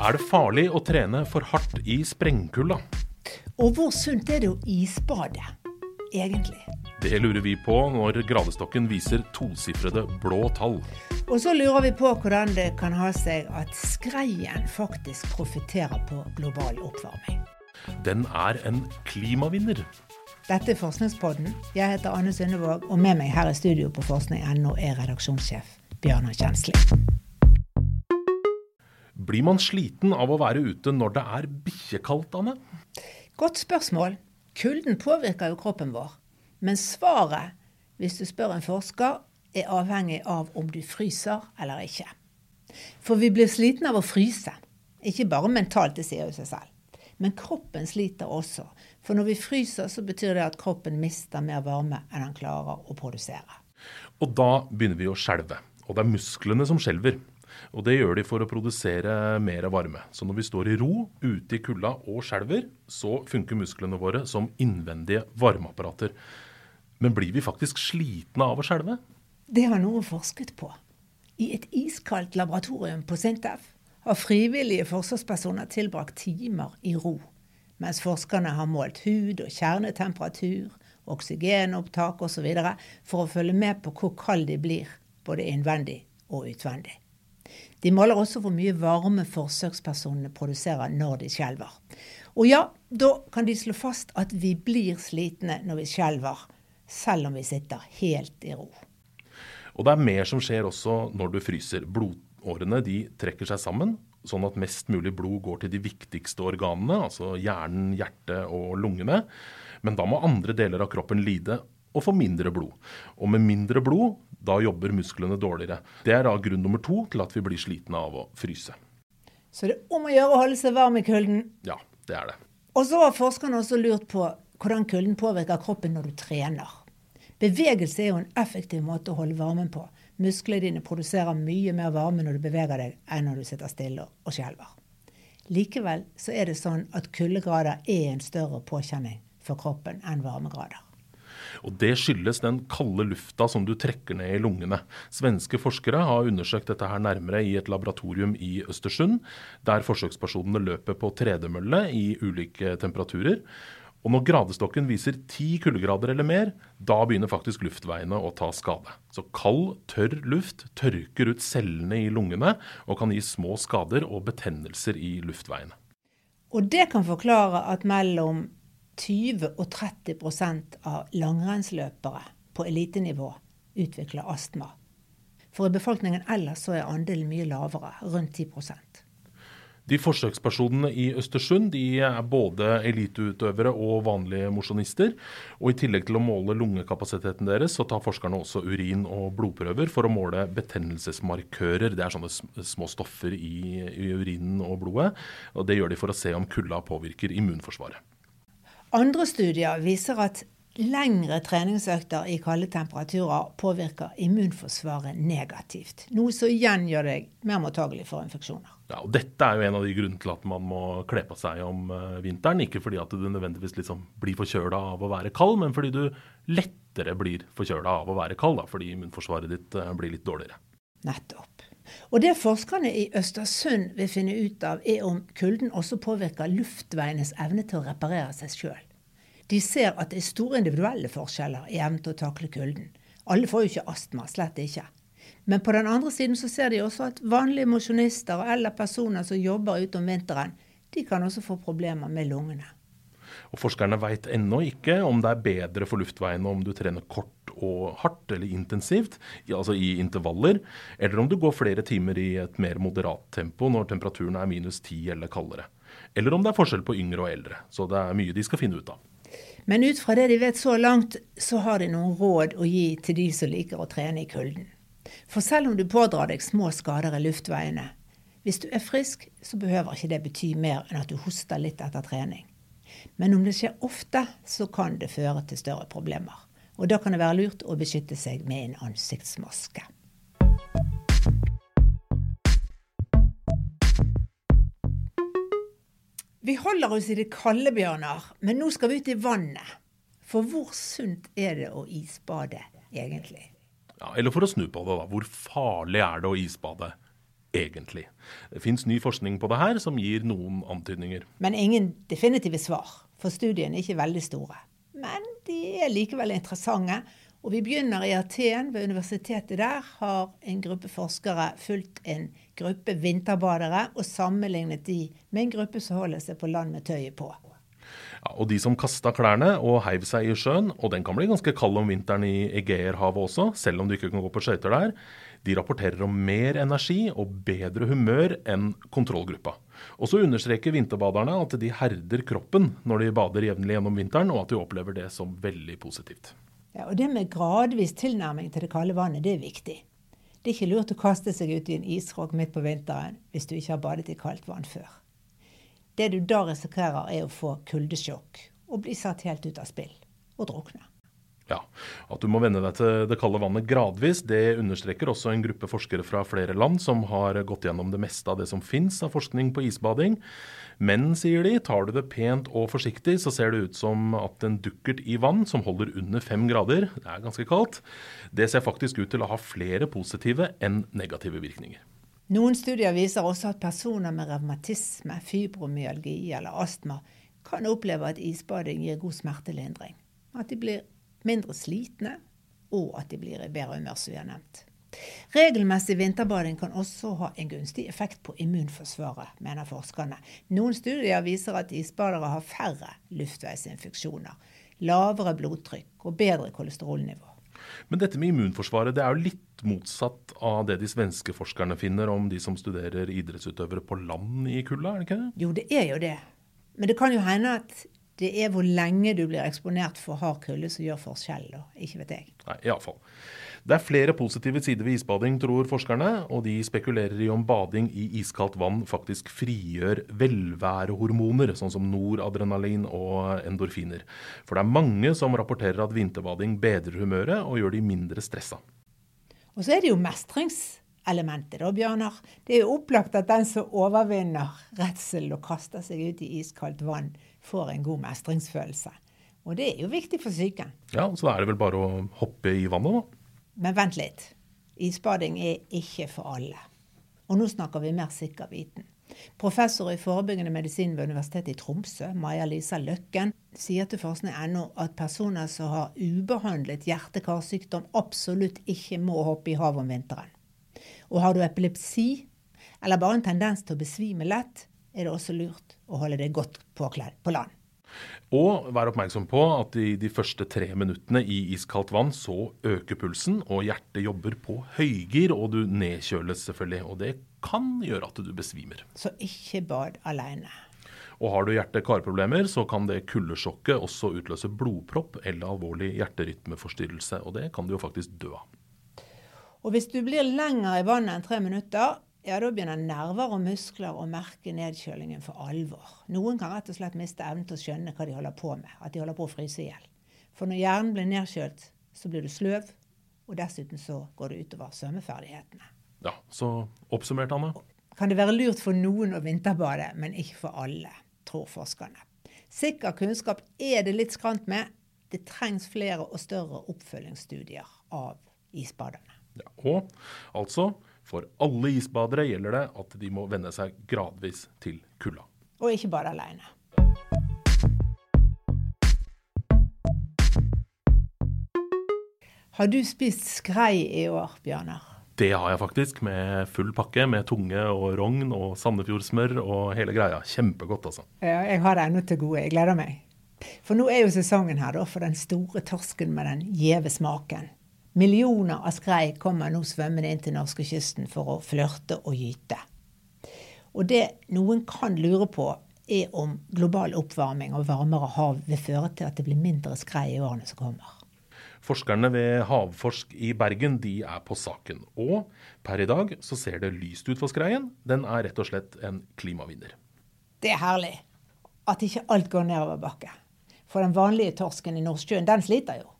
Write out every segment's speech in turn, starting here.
Er det farlig å trene for hardt i sprengkulda? Og hvor sunt er det å isbade, egentlig? Det lurer vi på når gradestokken viser tosifrede blå tall. Og så lurer vi på hvordan det kan ha seg at skreien faktisk profitterer på global oppvarming. Den er en klimavinner. Dette er Forskningspodden. Jeg heter Anne Sundevåg, og med meg her i studio på forskning.no er redaksjonssjef Bjørnar Kjensli. Blir man sliten av å være ute når det er bikkjekaldt, Anne? Godt spørsmål. Kulden påvirker jo kroppen vår. Men svaret, hvis du spør en forsker, er avhengig av om du fryser eller ikke. For vi blir slitne av å fryse. Ikke bare mentalt, det sier jo seg selv. Men kroppen sliter også. For når vi fryser, så betyr det at kroppen mister mer varme enn den klarer å produsere. Og da begynner vi å skjelve. Og det er musklene som skjelver. Og det gjør de for å produsere mer varme. Så når vi står i ro ute i kulda og skjelver, så funker musklene våre som innvendige varmeapparater. Men blir vi faktisk slitne av å skjelve? Det har noen forsket på. I et iskaldt laboratorium på Sintef har frivillige forsvarspersoner tilbrakt timer i ro, mens forskerne har målt hud og kjernetemperatur, oksygenopptak osv. for å følge med på hvor kald de blir, både innvendig og utvendig. De måler også hvor mye varme forsøkspersonene produserer når de skjelver. Og ja, da kan de slå fast at vi blir slitne når vi skjelver, selv om vi sitter helt i ro. Og det er mer som skjer også når du fryser. Blodårene de trekker seg sammen, sånn at mest mulig blod går til de viktigste organene, altså hjernen, hjertet og lungene. Men da må andre deler av kroppen lide og få mindre blod. Og med mindre blod, da jobber musklene dårligere. Det er da grunn nummer to til at vi blir slitne av å fryse. Så det er om å gjøre å holde seg varm i kulden. Ja, det er det. Og så har forskerne også lurt på hvordan kulden påvirker kroppen når du trener. Bevegelse er jo en effektiv måte å holde varmen på. Musklene dine produserer mye mer varme når du beveger deg, enn når du sitter stille og skjelver. Likevel så er det sånn at kuldegrader er en større påkjenning for kroppen enn varmegrader. Og Det skyldes den kalde lufta som du trekker ned i lungene. Svenske forskere har undersøkt dette her nærmere i et laboratorium i Østersund, der forsøkspersonene løper på tredemølle i ulike temperaturer. Og når gradestokken viser ti kuldegrader eller mer, da begynner faktisk luftveiene å ta skade. Så kald, tørr luft tørker ut cellene i lungene og kan gi små skader og betennelser i luftveiene. Og det kan forklare at mellom 20 og 30% av langrennsløpere på elitenivå utvikler astma. For i befolkningen ellers så er andelen mye lavere, rundt 10% de forsøkspersonene i Østersund de er både eliteutøvere og vanlige mosjonister. Og I tillegg til å måle lungekapasiteten deres, så tar forskerne også urin- og blodprøver for å måle betennelsesmarkører. Det er sånne små stoffer i, i urinen og blodet. og Det gjør de for å se om kulda påvirker immunforsvaret. Andre studier viser at Lengre treningsøkter i kalde temperaturer påvirker immunforsvaret negativt. Noe som igjen gjør deg mer mottagelig for infeksjoner. Ja, og Dette er jo en av de grunnene til at man må kle på seg om uh, vinteren. Ikke fordi at du nødvendigvis liksom blir forkjøla av å være kald, men fordi du lettere blir forkjøla av å være kald. Da, fordi immunforsvaret ditt uh, blir litt dårligere. Nettopp. Og det forskerne i Østersund vil finne ut av, er om kulden også påvirker luftveienes evne til å reparere seg sjøl. De ser at det er store individuelle forskjeller i evnen til å takle kulden. Alle får jo ikke astma, slett ikke. Men på den andre siden så ser de også at vanlige mosjonister eller personer som jobber ute om vinteren, de kan også få problemer med lungene. Og Forskerne veit ennå ikke om det er bedre for luftveiene om du trener kort og hardt eller intensivt, altså i intervaller, eller om du går flere timer i et mer moderat tempo når temperaturen er minus 10 eller kaldere. Eller om det er forskjell på yngre og eldre. Så det er mye de skal finne ut av. Men ut fra det de vet så langt, så har de noen råd å gi til de som liker å trene i kulden. For selv om du pådrar deg små skader i luftveiene, hvis du er frisk, så behøver ikke det bety mer enn at du hoster litt etter trening. Men om det skjer ofte, så kan det føre til større problemer. Og da kan det være lurt å beskytte seg med en ansiktsmaske. Vi holder oss i det kalde, Bjørnar, men nå skal vi ut i vannet. For hvor sunt er det å isbade, egentlig? Ja, eller for å snu på det, da. Hvor farlig er det å isbade, egentlig? Det fins ny forskning på det her som gir noen antydninger. Men ingen definitive svar, for studiene er ikke veldig store. Er likevel interessante. Og vi begynner i Aten. Ved universitetet der har en gruppe forskere fulgt en gruppe vinterbadere og sammenlignet de med en gruppe som holder seg på land med tøyet på. Ja, og de som kasta klærne og heiv seg i sjøen, og den kan bli ganske kald om vinteren i Egeerhavet også, selv om du ikke kan gå på skøyter der, de rapporterer om mer energi og bedre humør enn kontrollgruppa. Og så understreker vinterbaderne at de herder kroppen når de bader jevnlig gjennom vinteren, og at de opplever det som veldig positivt. Ja, og Det med gradvis tilnærming til det kalde vannet, det er viktig. Det er ikke lurt å kaste seg ut i en isråk midt på vinteren hvis du ikke har badet i kaldt vann før. Det du da risikerer, er å få kuldesjokk og bli satt helt ut av spill og drukne. Ja, At du må venne deg til det kalde vannet gradvis, det understreker også en gruppe forskere fra flere land som har gått gjennom det meste av det som fins av forskning på isbading. Men, sier de, tar du det pent og forsiktig, så ser det ut som at en dukkert i vann som holder under fem grader, det er ganske kaldt, det ser faktisk ut til å ha flere positive enn negative virkninger. Noen studier viser også at personer med revmatisme, fibromyalgi eller astma kan oppleve at isbading gir god smertelindring. At de blir mindre slitne, og at de blir i bedre humør, som vi har nevnt. Regelmessig vinterbading kan også ha en gunstig effekt på immunforsvaret, mener forskerne. Noen studier viser at isbadere har færre luftveisinfeksjoner, lavere blodtrykk og bedre kolesterolnivå. Men dette med immunforsvaret det er jo litt motsatt av det de svenske forskerne finner om de som studerer idrettsutøvere på land i kulda, er det ikke det? Jo, det er jo det. Men det kan jo hende at det er hvor lenge du blir eksponert for hard kulde som gjør forskjell. Ikke vet jeg. Nei, iallfall. Det er flere positive sider ved isbading, tror forskerne, og de spekulerer i om bading i iskaldt vann faktisk frigjør velværehormoner, sånn som noradrenalin og endorfiner. For det er mange som rapporterer at vinterbading bedrer humøret og gjør de mindre stressa. Og så er det jo mestringselementet, da, Bjørnar. Det er jo opplagt at den som overvinner redsel og kaster seg ut i iskaldt vann, får en god mestringsfølelse. Og det er jo viktig for syke. Ja, så da er det vel bare å hoppe i vannet, da. Men vent litt. Isbading er ikke for alle. Og nå snakker vi mer sikker viten. Professor i forebyggende medisin ved Universitetet i Tromsø, Maja-Lisa Løkken, sier til forskning.no at personer som har ubehandlet hjerte-karsykdom, absolutt ikke må hoppe i havet om vinteren. Og har du epilepsi, eller bare en tendens til å besvime lett, er det også lurt å holde deg godt påkledd på land. Og vær oppmerksom på at i de første tre minuttene i iskaldt vann så øker pulsen, og hjertet jobber på høygir, og du nedkjøles selvfølgelig. Og det kan gjøre at du besvimer. Så ikke bad alene. Og har du hjerte-karproblemer, så kan det kuldesjokket også utløse blodpropp eller alvorlig hjerterytmeforstyrrelse. Og det kan du jo faktisk dø av. Og hvis du blir lenger i vannet enn tre minutter, ja, da begynner nerver og muskler å merke nedkjølingen for alvor. Noen kan rett og slett miste evnen til å skjønne hva de holder på med, at de holder på å fryse i hjel. For når hjernen blir nedkjølt, så blir du sløv, og dessuten så går det utover svømmeferdighetene. Ja, så oppsummert, Anne? Kan det være lurt for noen å vinterbade, men ikke for alle, tror forskerne. Sikker kunnskap er det litt skrant med. Det trengs flere og større oppfølgingsstudier av isbaderne. Ja, og altså for alle isbadere gjelder det at de må venne seg gradvis til kulda. Og ikke bare aleine. Har du spist skrei i år, Bjørnar? Det har jeg faktisk, med full pakke med tunge og rogn og Sandefjordsmør og hele greia. Kjempegodt, altså. Ja, jeg har det ennå til gode. Jeg gleder meg. For nå er jo sesongen her da, for den store torsken med den gjeve smaken. Millioner av skrei kommer nå svømmende inn til norskekysten for å flørte og gyte. Og det noen kan lure på, er om global oppvarming og varmere hav vil føre til at det blir mindre skrei i årene som kommer. Forskerne ved Havforsk i Bergen de er på saken. Og per i dag så ser det lyst ut for skreien. Den er rett og slett en klimavinner. Det er herlig at ikke alt går nedoverbakke. For den vanlige torsken i Nordsjøen, den sliter jo.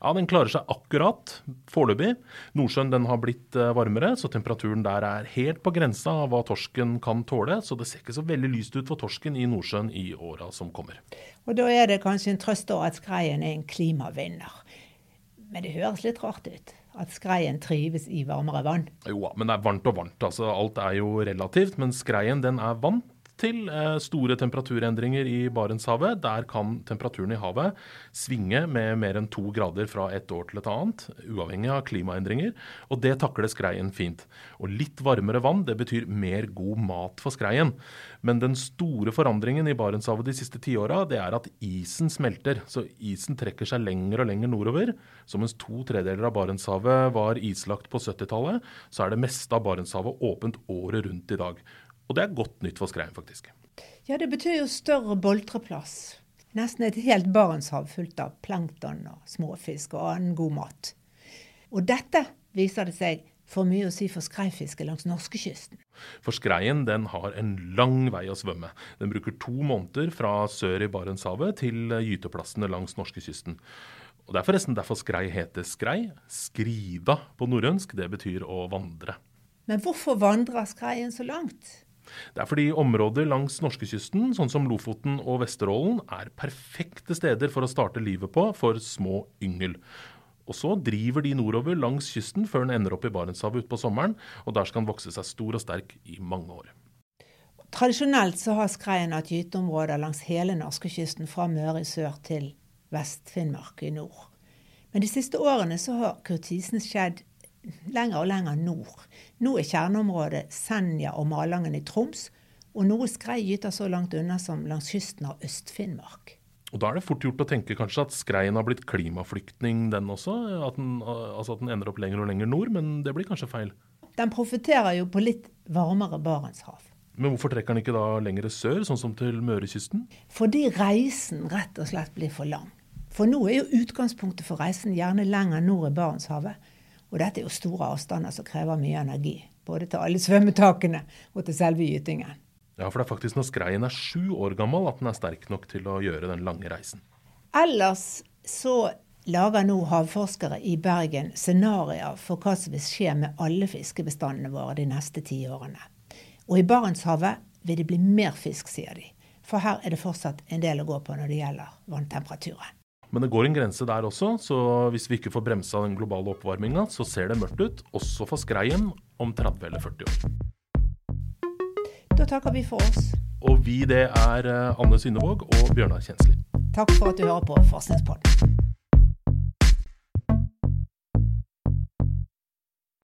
Ja, Den klarer seg akkurat foreløpig. Nordsjøen den har blitt eh, varmere, så temperaturen der er helt på grensa av hva torsken kan tåle. Så det ser ikke så veldig lyst ut for torsken i Nordsjøen i åra som kommer. Og Da er det kanskje en trøst at skreien er en klimavinner. Men det høres litt rart ut at skreien trives i varmere vann? Jo, men det er varmt og varmt. altså Alt er jo relativt. Men skreien den er vant til eh, store temperaturendringer i Barentshavet. Der kan temperaturen i havet svinge med mer enn to grader fra et år til et annet, uavhengig av klimaendringer. Og det takler skreien fint. Og litt varmere vann det betyr mer god mat for skreien. Men den store forandringen i Barentshavet de siste tiåra er at isen smelter. Så isen trekker seg lenger og lenger nordover. Så mens to tredeler av Barentshavet var islagt på 70-tallet, så er det meste av Barentshavet åpent året rundt i dag. Og det er godt nytt for skreien, faktisk. Ja, det betyr jo større boltreplass. Nesten et helt Barentshav fullt av plankton og småfisk og annen god mat. Og dette, viser det seg, får mye å si for skreifisket langs norskekysten. For skreien den har en lang vei å svømme. Den bruker to måneder fra sør i Barentshavet til gyteplassene langs norskekysten. Og Det er forresten derfor skrei heter skrei. Skrida på norrønsk, det betyr å vandre. Men hvorfor vandrer skreien så langt? Det er fordi områder langs norskekysten, sånn som Lofoten og Vesterålen, er perfekte steder for å starte livet på for små yngel. Og så driver de nordover langs kysten før den ender opp i Barentshavet utpå sommeren, og der skal den vokse seg stor og sterk i mange år. Tradisjonelt så har skreien hatt gyteområder langs hele norskekysten, fra Møre i sør til Vest-Finnmark i nord. Men de siste årene så har kurtisen skjedd lenger og lenger nord. Nå er kjerneområdet Senja og Malangen i Troms, og noe skrei gyter så langt unna som langs kysten av Øst-Finnmark. Og Da er det fort gjort å tenke kanskje at skreien har blitt klimaflyktning, den også? At den, altså at den ender opp lenger og lenger nord, men det blir kanskje feil? Den profitterer jo på litt varmere Barentshav. Men hvorfor trekker den ikke da lengre sør, sånn som til Mørekysten? Fordi reisen rett og slett blir for lang. For nå er jo utgangspunktet for reisen gjerne lenger nord i Barentshavet. Og dette er jo store avstander som krever mye energi. Både til alle svømmetakene og til selve gytingen. Ja, for det er faktisk når skreien er sju år gammel at den er sterk nok til å gjøre den lange reisen. Ellers så lager nå havforskere i Bergen scenarioer for hva som vil skje med alle fiskebestandene våre de neste ti årene. Og i Barentshavet vil det bli mer fisk, sier de. For her er det fortsatt en del å gå på når det gjelder vanntemperaturen. Men det går en grense der også, så hvis vi ikke får bremsa den globale oppvarminga, så ser det mørkt ut, også for skreien, om 30 eller 40 år. Da takker vi for oss. Og vi, det er eh, Anne Synnevåg og Bjørnar Kjensli. Takk for at du hører på Forskningspodden.